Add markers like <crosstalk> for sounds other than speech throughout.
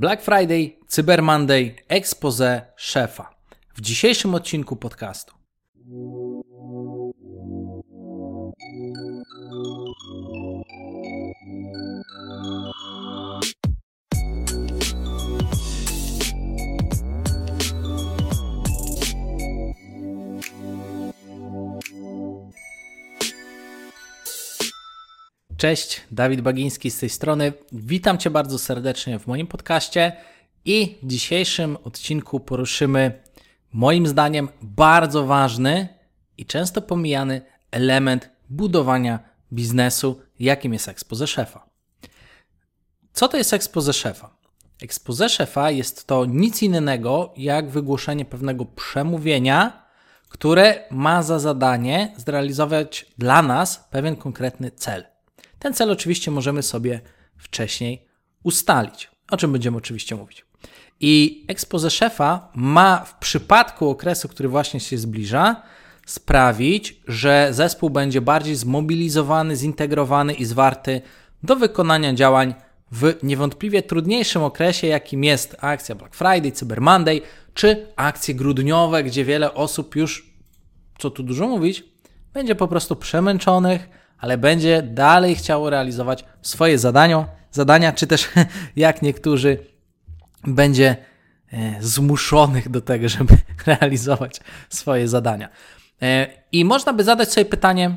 Black Friday, Cyber Monday, expose szefa. W dzisiejszym odcinku podcastu. Cześć, Dawid Bagiński z tej strony. Witam Cię bardzo serdecznie w moim podcaście i w dzisiejszym odcinku poruszymy, moim zdaniem, bardzo ważny i często pomijany element budowania biznesu, jakim jest ekspoze szefa. Co to jest ekspoze szefa? Ekspoze szefa jest to nic innego jak wygłoszenie pewnego przemówienia, które ma za zadanie zrealizować dla nas pewien konkretny cel. Ten cel oczywiście możemy sobie wcześniej ustalić, o czym będziemy oczywiście mówić. I expose szefa ma w przypadku okresu, który właśnie się zbliża, sprawić, że zespół będzie bardziej zmobilizowany, zintegrowany i zwarty do wykonania działań w niewątpliwie trudniejszym okresie, jakim jest akcja Black Friday, Cyber Monday, czy akcje grudniowe, gdzie wiele osób już, co tu dużo mówić, będzie po prostu przemęczonych, ale będzie dalej chciało realizować swoje zadania, zadania czy też <laughs> jak niektórzy będzie e, zmuszonych do tego, <laughs> żeby realizować swoje zadania. E, I można by zadać sobie pytanie,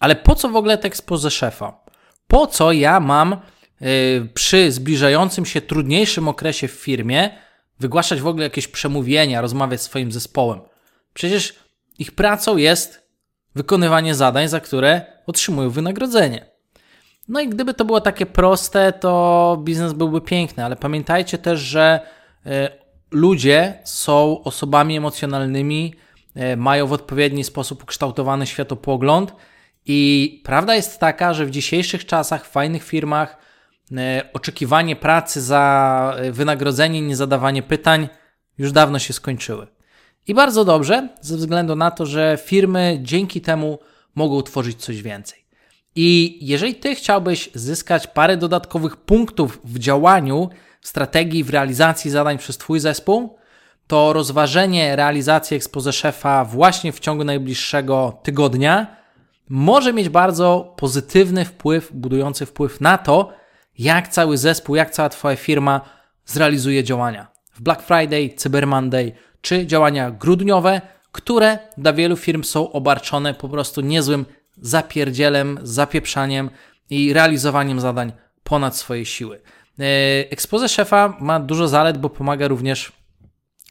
ale po co w ogóle tekst poza szefa? Po co ja mam e, przy zbliżającym się trudniejszym okresie w firmie wygłaszać w ogóle jakieś przemówienia, rozmawiać z swoim zespołem? Przecież ich pracą jest wykonywanie zadań, za które otrzymują wynagrodzenie. No i gdyby to było takie proste, to biznes byłby piękny, ale pamiętajcie też, że e, ludzie są osobami emocjonalnymi, e, mają w odpowiedni sposób ukształtowany światopogląd i prawda jest taka, że w dzisiejszych czasach w fajnych firmach e, oczekiwanie pracy za wynagrodzenie, nie zadawanie pytań już dawno się skończyły. I bardzo dobrze, ze względu na to, że firmy dzięki temu mogą tworzyć coś więcej. I jeżeli ty chciałbyś zyskać parę dodatkowych punktów w działaniu, w strategii, w realizacji zadań przez twój zespół, to rozważenie realizacji expose szefa właśnie w ciągu najbliższego tygodnia może mieć bardzo pozytywny wpływ, budujący wpływ na to, jak cały zespół, jak cała Twoja firma zrealizuje działania. W Black Friday, Cyber Monday czy działania grudniowe, które dla wielu firm są obarczone po prostu niezłym zapierdzielem, zapieprzaniem i realizowaniem zadań ponad swoje siły. E, Expose szefa ma dużo zalet, bo pomaga również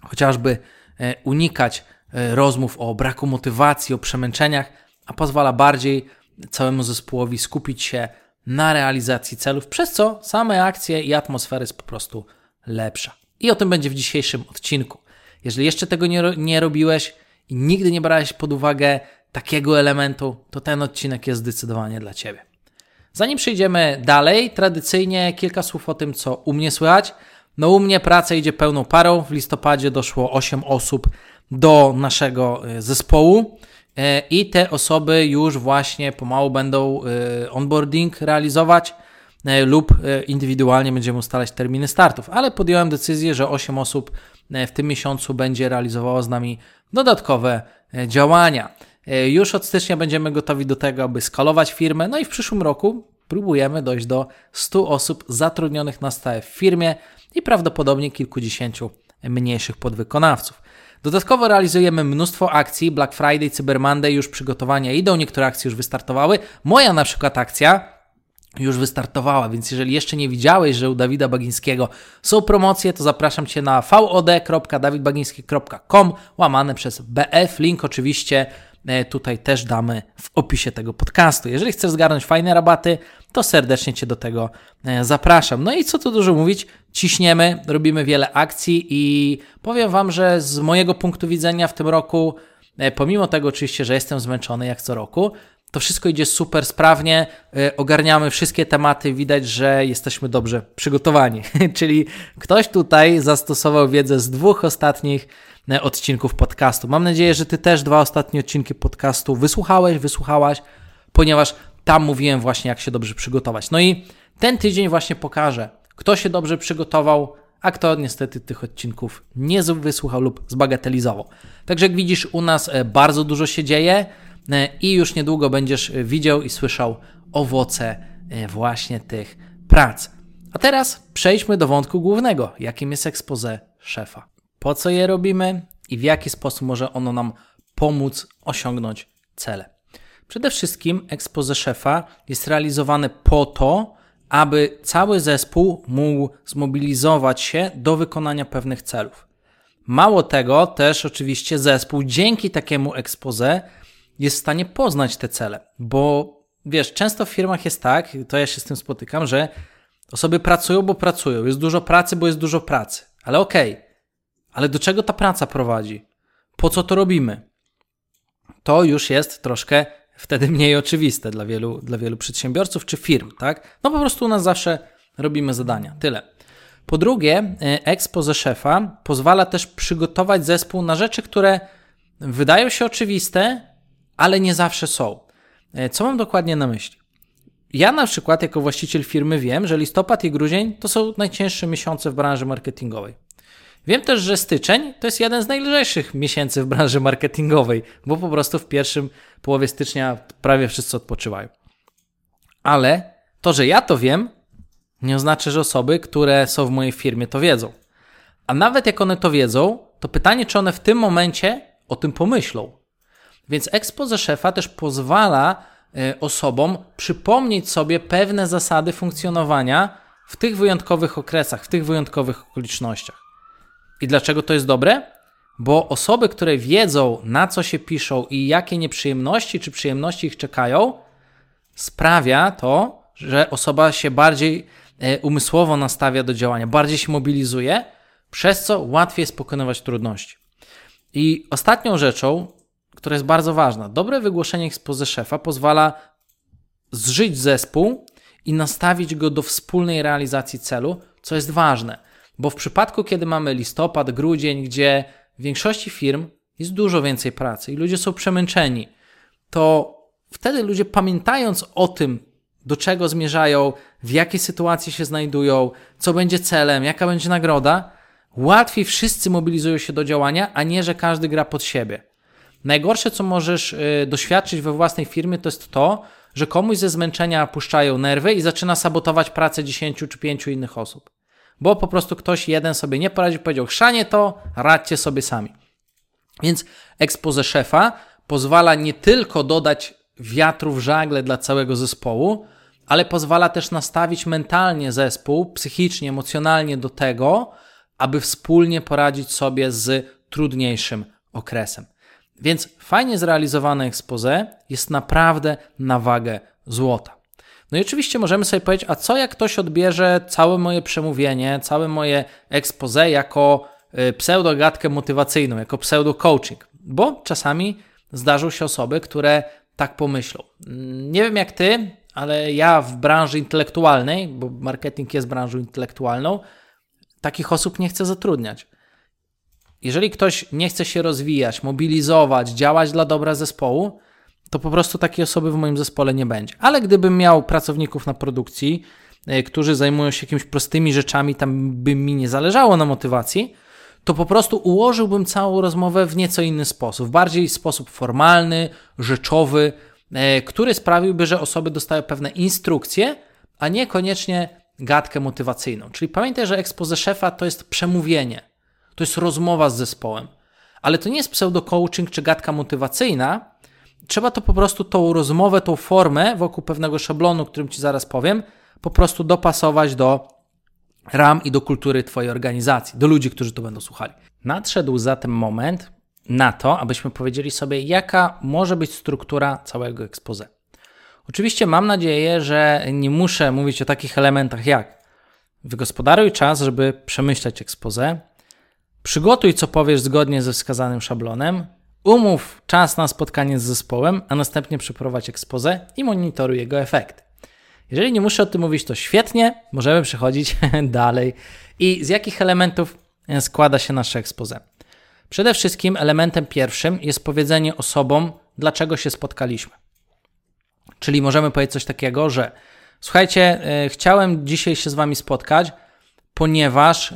chociażby e, unikać e, rozmów o braku motywacji, o przemęczeniach, a pozwala bardziej całemu zespołowi skupić się na realizacji celów, przez co same akcje i atmosfera jest po prostu lepsza. I o tym będzie w dzisiejszym odcinku. Jeżeli jeszcze tego nie, nie robiłeś i nigdy nie brałeś pod uwagę takiego elementu, to ten odcinek jest zdecydowanie dla Ciebie. Zanim przejdziemy dalej, tradycyjnie kilka słów o tym, co u mnie słychać. No u mnie praca idzie pełną parą. W listopadzie doszło 8 osób do naszego e, zespołu e, i te osoby już właśnie pomału będą e, onboarding realizować lub indywidualnie będziemy ustalać terminy startów. Ale podjąłem decyzję, że 8 osób w tym miesiącu będzie realizowało z nami dodatkowe e, działania. E, już od stycznia będziemy gotowi do tego, aby skalować firmę, no i w przyszłym roku próbujemy dojść do 100 osób zatrudnionych na stałe w firmie i prawdopodobnie kilkudziesięciu mniejszych podwykonawców. Dodatkowo realizujemy mnóstwo akcji. Black Friday, Cyber Monday, już przygotowania idą, niektóre akcje już wystartowały. Moja na przykład akcja już wystartowała, więc jeżeli jeszcze nie widziałeś, że u Dawida Bagińskiego są promocje, to zapraszam Cię na vod.dawidbagiński.com łamane przez BF. Link oczywiście e, tutaj też damy w opisie tego podcastu. Jeżeli chcesz zgarnąć fajne rabaty, to serdecznie Cię do tego e, zapraszam. No i co tu dużo mówić, ciśniemy, robimy wiele akcji i powiem Wam, że z mojego punktu widzenia w tym roku, e, pomimo tego oczywiście, że jestem zmęczony jak co roku, to wszystko idzie super sprawnie, y, ogarniamy wszystkie tematy, widać, że jesteśmy dobrze przygotowani. <laughs> Czyli ktoś tutaj zastosował wiedzę z dwóch ostatnich y, odcinków podcastu. Mam nadzieję, że Ty też dwa ostatnie odcinki podcastu wysłuchałeś, wysłuchałaś, ponieważ tam mówiłem właśnie, jak się dobrze przygotować. No i ten tydzień właśnie pokażę, kto się dobrze przygotował, a kto niestety tych odcinków nie wysłuchał lub zbagatelizował. Także jak widzisz, u nas e, bardzo dużo się dzieje i już niedługo będziesz widział i słyszał owoce właśnie tych prac. A teraz przejdźmy do wątku głównego, jakim jest expose szefa. Po co je robimy i w jaki sposób może ono nam pomóc osiągnąć cele. Przede wszystkim expose szefa jest realizowane po to, aby cały zespół mógł zmobilizować się do wykonania pewnych celów. Mało tego, też oczywiście zespół dzięki takiemu expose jest w stanie poznać te cele, bo wiesz, często w firmach jest tak, to ja się z tym spotykam, że osoby pracują, bo pracują, jest dużo pracy, bo jest dużo pracy. Ale okej, okay. ale do czego ta praca prowadzi? Po co to robimy? To już jest troszkę wtedy mniej oczywiste dla wielu, dla wielu przedsiębiorców czy firm, tak? No po prostu u nas zawsze robimy zadania. Tyle. Po drugie, e, expose szefa pozwala też przygotować zespół na rzeczy, które wydają się oczywiste, ale nie zawsze są. E, co mam dokładnie na myśli? Ja na przykład jako właściciel firmy wiem, że listopad i grudzień to są najcięższe miesiące w branży marketingowej. Wiem też, że styczeń to jest jeden z najlżejszych miesięcy w branży marketingowej, bo po prostu w pierwszym połowie stycznia prawie wszyscy odpoczywają. Ale to, że ja to wiem, nie oznacza, że osoby, które są w mojej firmie, to wiedzą. A nawet jak one to wiedzą, to pytanie, czy one w tym momencie o tym pomyślą. Więc expose szefa też pozwala e, osobom przypomnieć sobie pewne zasady funkcjonowania w tych wyjątkowych okresach, w tych wyjątkowych okolicznościach. I dlaczego to jest dobre? Bo osoby, które wiedzą, na co się piszą i jakie nieprzyjemności czy przyjemności ich czekają, sprawia to, że osoba się bardziej e, umysłowo nastawia do działania, bardziej się mobilizuje, przez co łatwiej jest pokonywać trudności. I ostatnią rzeczą, która jest bardzo ważna, dobre wygłoszenie ekspozy szefa pozwala zżyć zespół i nastawić go do wspólnej realizacji celu, co jest ważne. Bo w przypadku, kiedy mamy listopad, grudzień, gdzie w większości firm jest dużo więcej pracy i ludzie są przemęczeni, to wtedy ludzie pamiętając o tym, do czego zmierzają, w jakiej sytuacji się znajdują, co będzie celem, jaka będzie nagroda, łatwiej wszyscy mobilizują się do działania, a nie, że każdy gra pod siebie. Najgorsze, co możesz y, doświadczyć we własnej firmie, to jest to, że komuś ze zmęczenia puszczają nerwy i zaczyna sabotować pracę 10 czy 5 innych osób bo po prostu ktoś jeden sobie nie poradził, powiedział, chrzanie to, radźcie sobie sami. Więc expose szefa pozwala nie tylko dodać wiatru w żagle dla całego zespołu, ale pozwala też nastawić mentalnie zespół, psychicznie, emocjonalnie do tego, aby wspólnie poradzić sobie z trudniejszym okresem. Więc fajnie zrealizowane expose jest naprawdę na wagę złota. No i oczywiście możemy sobie powiedzieć, a co jak ktoś odbierze całe moje przemówienie, całe moje expose jako y, pseudogatkę motywacyjną, jako pseudo-coaching, bo czasami zdarzą się osoby, które tak pomyślą. Nie wiem jak ty, ale ja w branży intelektualnej, bo marketing jest branżą intelektualną, takich osób nie chcę zatrudniać. Jeżeli ktoś nie chce się rozwijać, mobilizować, działać dla dobra zespołu, to po prostu takiej osoby w moim zespole nie będzie. Ale gdybym miał pracowników na produkcji, e, którzy zajmują się jakimiś prostymi rzeczami, tam by mi nie zależało na motywacji, to po prostu ułożyłbym całą rozmowę w nieco inny sposób, bardziej sposób formalny, rzeczowy, e, który sprawiłby, że osoby dostają pewne instrukcje, a niekoniecznie gadkę motywacyjną. Czyli pamiętaj, że expose szefa to jest przemówienie, to jest rozmowa z zespołem, ale to nie jest pseudo-coaching czy gadka motywacyjna, trzeba to po prostu tą rozmowę, tą formę wokół pewnego szablonu, którym Ci zaraz powiem, po prostu dopasować do ram i do kultury Twojej organizacji, do ludzi, którzy to będą słuchali. Nadszedł zatem moment na to, abyśmy powiedzieli sobie, jaka może być struktura całego expose. Oczywiście mam nadzieję, że nie muszę mówić o takich elementach jak wygospodaruj czas, żeby przemyśleć expose, przygotuj co powiesz zgodnie ze wskazanym szablonem, Umów czas na spotkanie z zespołem, a następnie przeprowadź ekspozę i monitoruj jego efekt. Jeżeli nie muszę o tym mówić, to świetnie, możemy przechodzić <laughs> dalej. I z jakich elementów e, składa się nasze expose? Przede wszystkim elementem pierwszym jest powiedzenie osobom, dlaczego się spotkaliśmy. Czyli możemy powiedzieć coś takiego, że słuchajcie, yy, chciałem dzisiaj się z Wami spotkać, ponieważ e,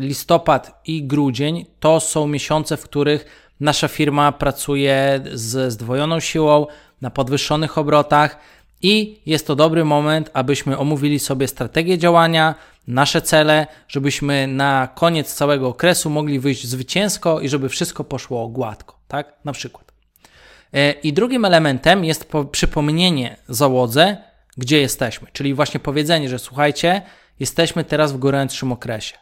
listopad i grudzień to są miesiące, w których nasza firma pracuje z zdwojoną siłą, na podwyższonych obrotach i jest to dobry moment, abyśmy omówili sobie strategię działania, nasze cele, żebyśmy na koniec całego okresu mogli wyjść zwycięsko i żeby wszystko poszło gładko, tak? Na przykład. E, I drugim elementem jest przypomnienie załodze, gdzie jesteśmy, czyli właśnie powiedzenie, że słuchajcie, jesteśmy teraz w gorętszym okresie.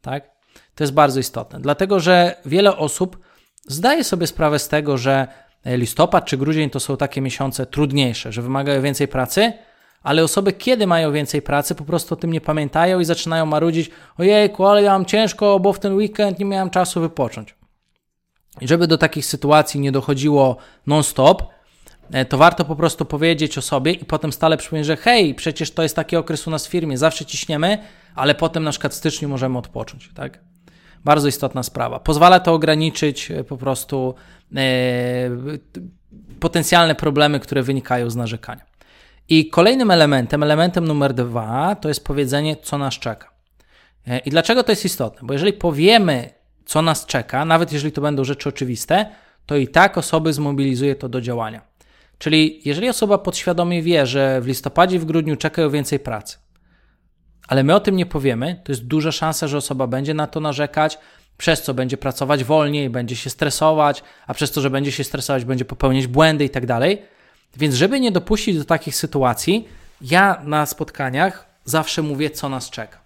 Tak? To jest bardzo istotne, dlatego że wiele osób zdaje sobie sprawę z tego, że listopad czy grudzień to są takie miesiące trudniejsze, że wymagają więcej pracy, ale osoby, kiedy mają więcej pracy, po prostu o tym nie pamiętają i zaczynają marudzić: Ojejku, ale ja mam ciężko, bo w ten weekend nie miałem czasu wypocząć. I żeby do takich sytuacji nie dochodziło non-stop, e, to warto po prostu powiedzieć o sobie i potem stale przypomnieć, że hej, przecież to jest taki okres u nas w firmie, zawsze ciśniemy, ale potem na przykład w styczniu możemy odpocząć, tak? Bardzo istotna sprawa. Pozwala to ograniczyć e, po prostu e, potencjalne problemy, które wynikają z narzekania. I kolejnym elementem, elementem numer dwa, to jest powiedzenie, co nas czeka. E, I dlaczego to jest istotne? Bo jeżeli powiemy, co nas czeka, nawet jeżeli to będą rzeczy oczywiste, to i tak osoby zmobilizuje to do działania. Czyli jeżeli osoba podświadomie wie, że w listopadzie, w grudniu czekają więcej pracy, ale my o tym nie powiemy, to jest duża szansa, że osoba będzie na to narzekać, przez co będzie pracować wolniej, będzie się stresować, a przez to, że będzie się stresować, będzie popełniać błędy i tak dalej. Więc, żeby nie dopuścić do takich sytuacji, ja na spotkaniach zawsze mówię, co nas czeka.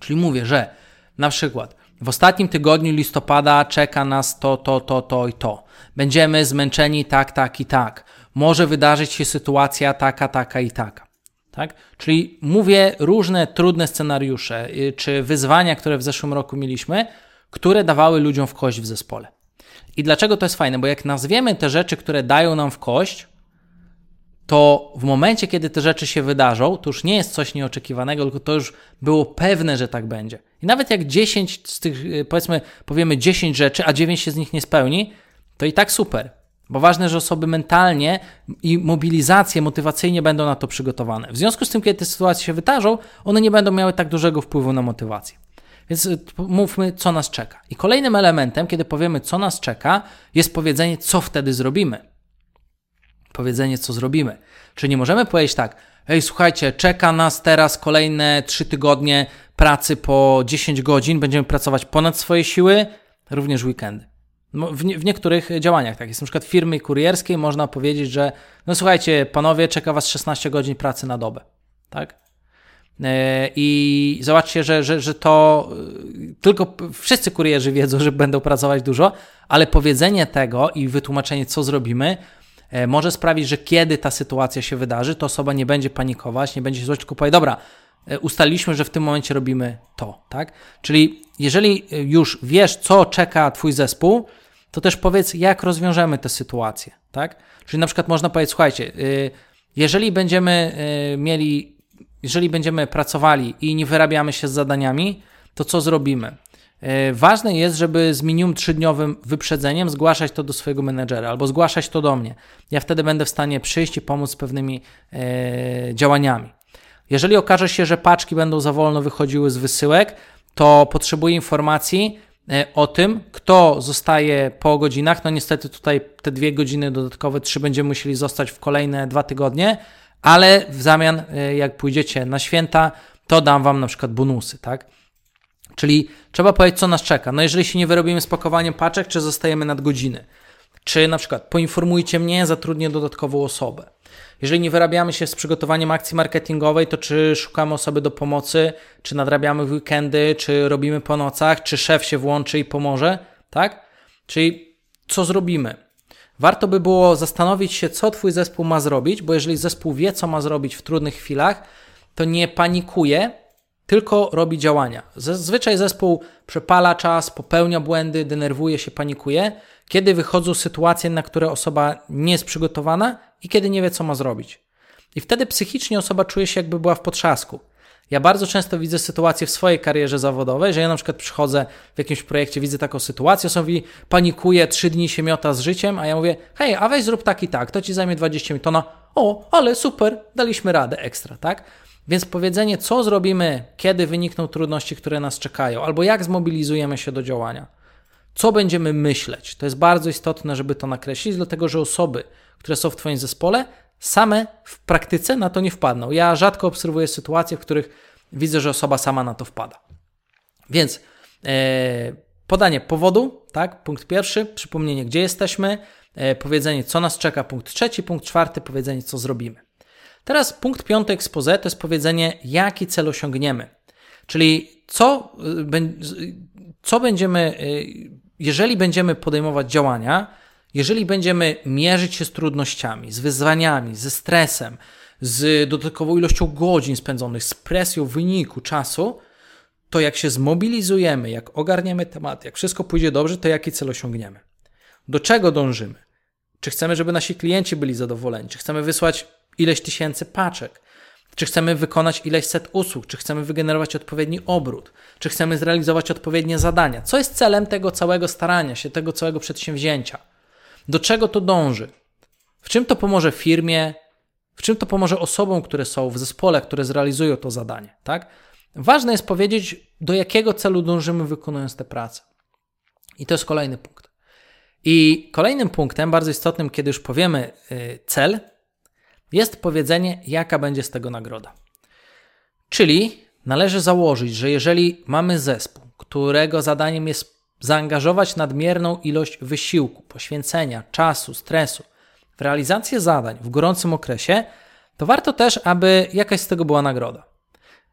Czyli mówię, że na przykład w ostatnim tygodniu listopada czeka nas to, to, to, to i to. Będziemy zmęczeni tak, tak i tak. Może wydarzyć się sytuacja taka, taka i taka. Tak? Czyli mówię różne trudne scenariusze y, czy wyzwania, które w zeszłym roku mieliśmy, które dawały ludziom w kość w zespole. I dlaczego to jest fajne? Bo jak nazwiemy te rzeczy, które dają nam w kość, to w momencie, kiedy te rzeczy się wydarzą, to już nie jest coś nieoczekiwanego, tylko to już było pewne, że tak będzie. I nawet jak 10 z tych, y, powiedzmy, powiemy 10 rzeczy, a 9 się z nich nie spełni, to i tak super. Bo ważne, że osoby mentalnie i mobilizacje motywacyjnie będą na to przygotowane. W związku z tym, kiedy te sytuacje się wydarzą, one nie będą miały tak dużego wpływu na motywację. Więc y, mówmy, co nas czeka. I kolejnym elementem, kiedy powiemy, co nas czeka, jest powiedzenie, co wtedy zrobimy. Powiedzenie, co zrobimy. Czyli nie możemy powiedzieć tak, hej, słuchajcie, czeka nas teraz kolejne 3 tygodnie pracy po 10 godzin, będziemy pracować ponad swoje siły, również weekendy. W, nie, w, niektórych działaniach, tak jest na przykład firmy kurierskiej, można powiedzieć, że no słuchajcie, panowie, czeka was 16 godzin pracy na dobę, tak? E, I zobaczcie, że, że, że to e, tylko wszyscy kurierzy wiedzą, że będą pracować dużo, ale powiedzenie tego i wytłumaczenie, co zrobimy, e, może sprawić, że kiedy ta sytuacja się wydarzy, to osoba nie będzie panikować, nie będzie się złość, tylko powie, dobra, ustaliliśmy, że w tym momencie robimy to, tak? Czyli jeżeli już wiesz, co czeka Twój zespół, to też powiedz, jak rozwiążemy tę sytuację, tak? Czyli na przykład można powiedzieć, słuchajcie, y, jeżeli będziemy mieli, jeżeli będziemy pracowali i nie wyrabiamy się z zadaniami, to co zrobimy? Ważne jest, żeby z minimum trzydniowym wyprzedzeniem zgłaszać to do swojego menedżera albo zgłaszać to do mnie. Ja wtedy będę w stanie przyjść i pomóc z pewnymi działaniami. Jeżeli okaże się, że paczki będą za wolno wychodziły z wysyłek, to potrzebuję informacji, E, o tym, kto zostaje po godzinach. No niestety tutaj te dwie godziny dodatkowe, trzy będziemy musieli zostać w kolejne dwa tygodnie, ale w zamian, e, jak pójdziecie na święta, to dam Wam na przykład bonusy, tak? Czyli trzeba powiedzieć, co nas czeka. No jeżeli się nie wyrobimy z pakowaniem paczek, czy zostajemy nad godziny. Czy na przykład poinformujcie mnie, zatrudnię dodatkową osobę. Jeżeli nie wyrabiamy się z przygotowaniem akcji marketingowej, to czy szukamy osoby do pomocy, czy nadrabiamy w weekendy, czy robimy po nocach, czy szef się włączy i pomoże, tak? Czyli co zrobimy? Warto by było zastanowić się, co Twój zespół ma zrobić, bo jeżeli zespół wie, co ma zrobić w trudnych chwilach, to nie panikuje, tylko robi działania. Zazwyczaj zespół przepala czas, popełnia błędy, denerwuje się, panikuje, kiedy wychodzą sytuacje, na które osoba nie jest przygotowana i kiedy nie wie, co ma zrobić. I wtedy psychicznie osoba czuje się, jakby była w potrzasku. Ja bardzo często widzę sytuację w swojej karierze zawodowej, że ja na przykład przychodzę w jakimś projekcie, widzę taką sytuację, osoba panikuje, trzy dni się miota z życiem, a ja mówię, hej, a weź zrób tak i tak, to ci zajmie 20 minut. Ona, o, ale super, daliśmy radę ekstra, tak? Więc powiedzenie, co zrobimy, kiedy wynikną trudności, które nas czekają, albo jak zmobilizujemy się do działania, co będziemy myśleć, to jest bardzo istotne, żeby to nakreślić, dlatego że osoby, które są w Twoim zespole, same w praktyce na to nie wpadną. Ja rzadko obserwuję sytuacje, w których widzę, że osoba sama na to wpada. Więc e, podanie powodu, tak, punkt pierwszy, przypomnienie, gdzie jesteśmy, e, powiedzenie, co nas czeka, punkt trzeci, punkt czwarty, powiedzenie, co zrobimy. Teraz punkt piąty expose to jest powiedzenie, jaki cel osiągniemy. Czyli co, y, co będziemy, y, jeżeli będziemy podejmować działania, jeżeli będziemy mierzyć się z trudnościami, z wyzwaniami, ze stresem, z dodatkową ilością godzin spędzonych, z presją wyniku czasu, to jak się zmobilizujemy, jak ogarniemy temat, jak wszystko pójdzie dobrze, to jaki cel osiągniemy? Do czego dążymy? Czy chcemy, żeby nasi klienci byli zadowoleni? Czy chcemy wysłać ileś tysięcy paczek? Czy chcemy wykonać ileś set usług? Czy chcemy wygenerować odpowiedni obrót? Czy chcemy zrealizować odpowiednie zadania? Co jest celem tego całego starania się, tego całego przedsięwzięcia? Do czego to dąży? W czym to pomoże firmie? W czym to pomoże osobom, które są w zespole, które zrealizują to zadanie? Tak? Ważne jest powiedzieć, do jakiego celu dążymy wykonując tę pracę. I to jest kolejny punkt. I kolejnym punktem, bardzo istotnym, kiedy już powiemy y, cel, jest powiedzenie, jaka będzie z tego nagroda. Czyli należy założyć, że jeżeli mamy zespół, którego zadaniem jest zaangażować nadmierną ilość wysiłku, poświęcenia, czasu, stresu w realizację zadań w gorącym okresie, to warto też, aby jakaś z tego była nagroda.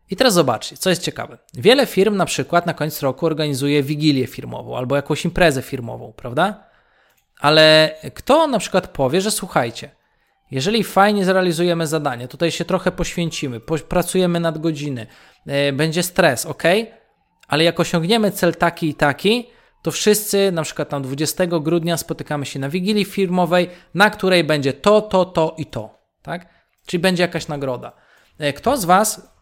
I teraz zobaczcie, co jest ciekawe. Wiele firm na przykład na koniec roku organizuje wigilię firmową albo jakąś imprezę firmową, prawda? Ale kto na przykład powie, że słuchajcie, jeżeli fajnie zrealizujemy zadanie, tutaj się trochę poświęcimy, pracujemy nad godziny, yy, będzie stres, ok? Ale jak osiągniemy cel taki i taki, to wszyscy, na przykład tam 20 grudnia spotykamy się na wigilii firmowej, na której będzie to, to, to i to, tak? Czyli będzie jakaś nagroda. E, kto z Was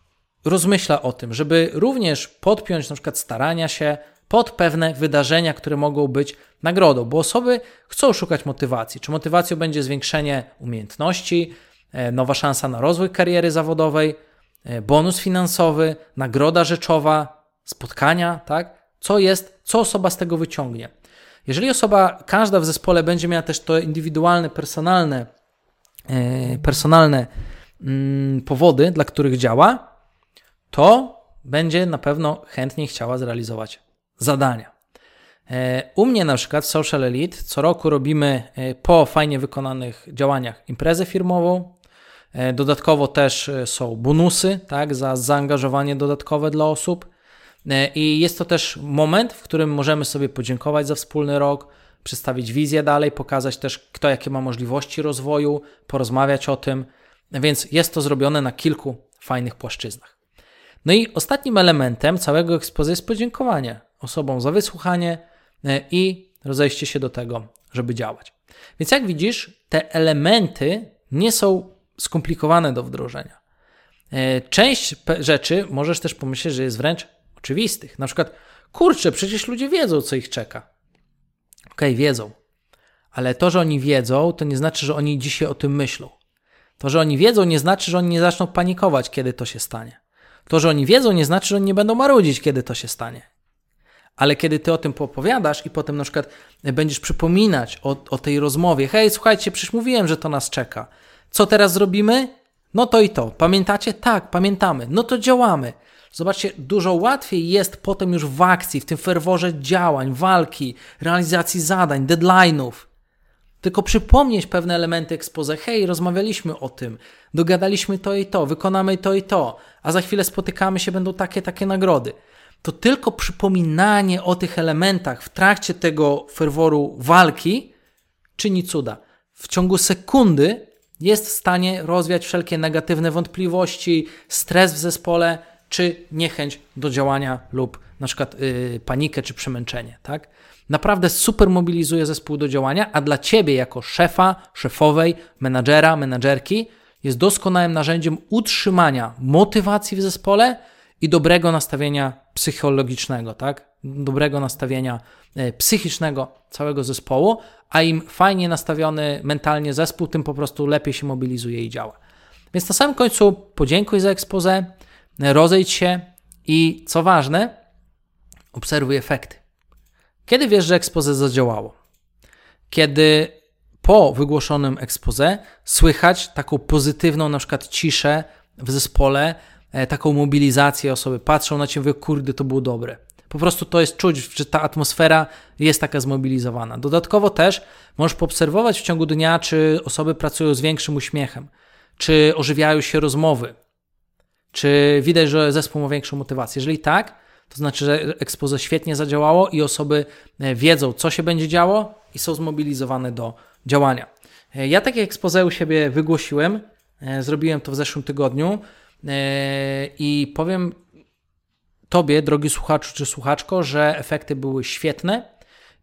rozmyśla o tym, żeby również podpiąć na przykład starania się pod pewne wydarzenia, które mogą być nagrodą, bo osoby chcą szukać motywacji. Czy motywacją będzie zwiększenie umiejętności, e, nowa szansa na rozwój kariery zawodowej, e, bonus finansowy, nagroda rzeczowa, spotkania, tak? Co jest, co osoba z tego wyciągnie. Jeżeli osoba, każda w zespole będzie miała też to indywidualne, personalne, e, personalne mm, powody, dla których działa, to będzie na pewno chętniej chciała zrealizować zadania. E, u mnie na przykład w Social Elite co roku robimy e, po fajnie wykonanych działaniach imprezę firmową. E, dodatkowo też są bonusy tak, za zaangażowanie dodatkowe dla osób. I jest to też moment, w którym możemy sobie podziękować za wspólny rok, przedstawić wizję dalej, pokazać też, kto jakie ma możliwości rozwoju, porozmawiać o tym. Więc jest to zrobione na kilku fajnych płaszczyznach. No i ostatnim elementem całego ekspozy jest podziękowanie osobom za wysłuchanie e, i rozejście się do tego, żeby działać. Więc jak widzisz, te elementy nie są skomplikowane do wdrożenia. E, część rzeczy możesz też pomyśleć, że jest wręcz oczywistych. Na przykład, kurczę, przecież ludzie wiedzą, co ich czeka. Okej, okay, wiedzą. Ale to, że oni wiedzą, to nie znaczy, że oni dzisiaj o tym myślą. To, że oni wiedzą, nie znaczy, że oni nie zaczną panikować, kiedy to się stanie. To, że oni wiedzą, nie znaczy, że oni nie będą marudzić, kiedy to się stanie. Ale kiedy ty o tym opowiadasz i potem na przykład będziesz przypominać o, o tej rozmowie, hej, słuchajcie, przecież mówiłem, że to nas czeka. Co teraz zrobimy? No to i to. Pamiętacie? Tak, pamiętamy. No to działamy. Zobaczcie, dużo łatwiej jest potem już w akcji, w tym ferworze działań, walki, realizacji zadań, deadline'ów. Tylko przypomnieć pewne elementy ekspoze. Hej, rozmawialiśmy o tym, dogadaliśmy to i to, wykonamy to i to, a za chwilę spotykamy się, będą takie, takie nagrody. To tylko przypominanie o tych elementach w trakcie tego ferworu walki czyni cuda. W ciągu sekundy jest w stanie rozwiać wszelkie negatywne wątpliwości, stres w zespole, czy niechęć do działania lub na przykład yy, panikę czy przemęczenie. Tak? Naprawdę super mobilizuje zespół do działania, a dla ciebie jako szefa, szefowej, menadżera, menadżerki jest doskonałym narzędziem utrzymania motywacji w zespole i dobrego nastawienia psychologicznego, tak? Dobrego nastawienia e, psychicznego całego zespołu, a im fajnie nastawiony mentalnie zespół, tym po prostu lepiej się mobilizuje i działa. Więc na samym końcu podziękuj za ekspozę, rozejdź się i co ważne, obserwuj efekty. Kiedy wiesz, że ekspozę zadziałało? Kiedy po wygłoszonym ekspozę słychać taką pozytywną na przykład ciszę w zespole, taką mobilizację osoby, patrzą na ciebie, kurde, to było dobre. Po prostu to jest czuć, że ta atmosfera jest taka zmobilizowana. Dodatkowo też możesz poobserwować w ciągu dnia, czy osoby pracują z większym uśmiechem, czy ożywiają się rozmowy, czy widać, że zespół ma większą motywację. Jeżeli tak, to znaczy, że ekspoze świetnie zadziałało i osoby e, wiedzą, co się będzie działo i są zmobilizowane do działania. E, ja takie ekspoze u siebie wygłosiłem, e, zrobiłem to w zeszłym tygodniu i powiem Tobie, drogi słuchaczu czy słuchaczko, że efekty były świetne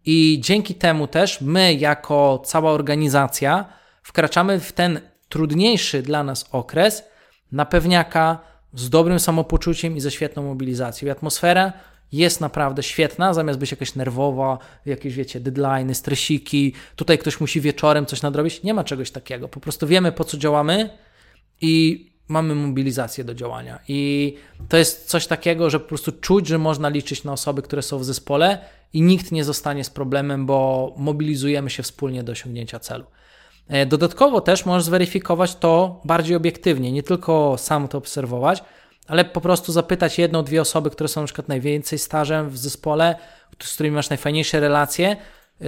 i dzięki temu też my, jako cała organizacja, wkraczamy w ten trudniejszy dla nas okres na pewniaka z dobrym samopoczuciem i ze świetną mobilizacją. I atmosfera jest naprawdę świetna, zamiast być jakaś nerwowa, jakieś, wiecie, deadlines, stresiki, tutaj ktoś musi wieczorem coś nadrobić. Nie ma czegoś takiego. Po prostu wiemy, po co działamy i mamy mobilizację do działania. I to jest coś takiego, że po prostu czuć, że można liczyć na osoby, które są w zespole i nikt nie zostanie z problemem, bo mobilizujemy się wspólnie do osiągnięcia celu. E, dodatkowo też możesz zweryfikować to bardziej obiektywnie, nie tylko sam to obserwować, ale po prostu zapytać jedną, dwie osoby, które są na przykład najwięcej stażem w zespole, z którymi masz najfajniejsze relacje, e,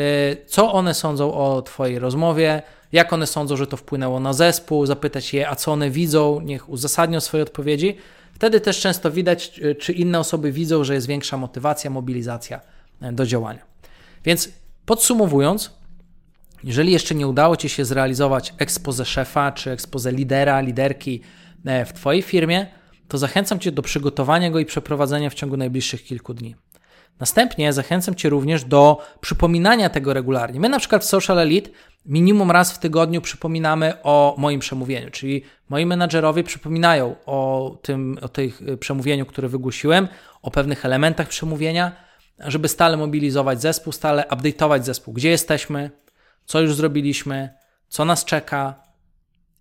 co one sądzą o Twojej rozmowie, jak one sądzą, że to wpłynęło na zespół, zapytać je, a co one widzą, niech uzasadnią swoje odpowiedzi. Wtedy też często widać, czy inne osoby widzą, że jest większa motywacja, mobilizacja e, do działania. Więc podsumowując, jeżeli jeszcze nie udało Ci się zrealizować expose szefa czy expose lidera, liderki e, w Twojej firmie, to zachęcam Cię do przygotowania go i przeprowadzenia w ciągu najbliższych kilku dni. Następnie zachęcam Cię również do przypominania tego regularnie. My na przykład w Social Elite minimum raz w tygodniu przypominamy o moim przemówieniu, czyli moi menadżerowie przypominają o tym, o tym przemówieniu, które wygłosiłem, o pewnych elementach przemówienia, żeby stale mobilizować zespół, stale update'ować zespół, gdzie jesteśmy, co już zrobiliśmy, co nas czeka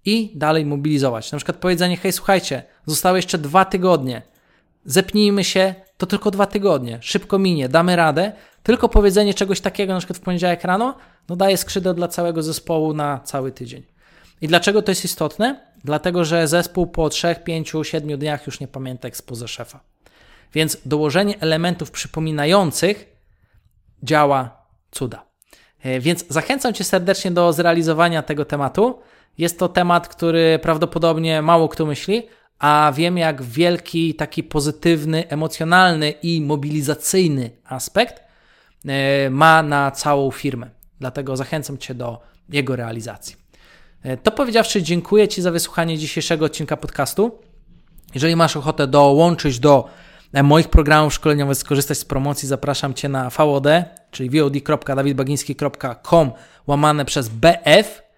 i dalej mobilizować. Na przykład powiedzenie, hej, słuchajcie, zostały jeszcze dwa tygodnie, zepnijmy się, to tylko dwa tygodnie, szybko minie, damy radę. Tylko powiedzenie czegoś takiego, na przykład w poniedziałek rano, no daje skrzydeł dla całego zespołu na cały tydzień. I dlaczego to jest istotne? Dlatego, że zespół po 3, 5, 7 dniach już nie pamięta ekspoze szefa. Więc dołożenie elementów przypominających działa cuda. E, więc zachęcam Cię serdecznie do zrealizowania tego tematu. Jest to temat, który prawdopodobnie mało kto myśli, a wiem, jak wielki, taki pozytywny, emocjonalny i mobilizacyjny aspekt e, ma na całą firmę. Dlatego zachęcam Cię do jego realizacji. E, to powiedziawszy, dziękuję Ci za wysłuchanie dzisiejszego odcinka podcastu. Jeżeli masz ochotę dołączyć do e, moich programów szkoleniowych, skorzystać z promocji, zapraszam Cię na VOD, czyli vod.dawidbagiński.com łamane przez BF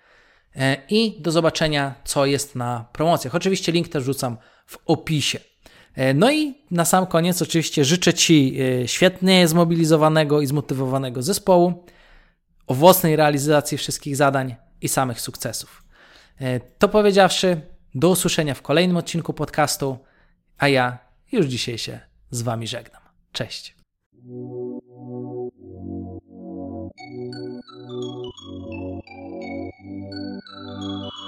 i do zobaczenia, co jest na promocjach. Oczywiście link też rzucam w opisie. E, no i na sam koniec oczywiście życzę Ci e, świetnie zmobilizowanego i zmotywowanego zespołu, owocnej realizacji wszystkich zadań i samych sukcesów. To powiedziawszy, do usłyszenia w kolejnym odcinku podcastu, a ja już dzisiaj się z Wami żegnam. Cześć. Thank you.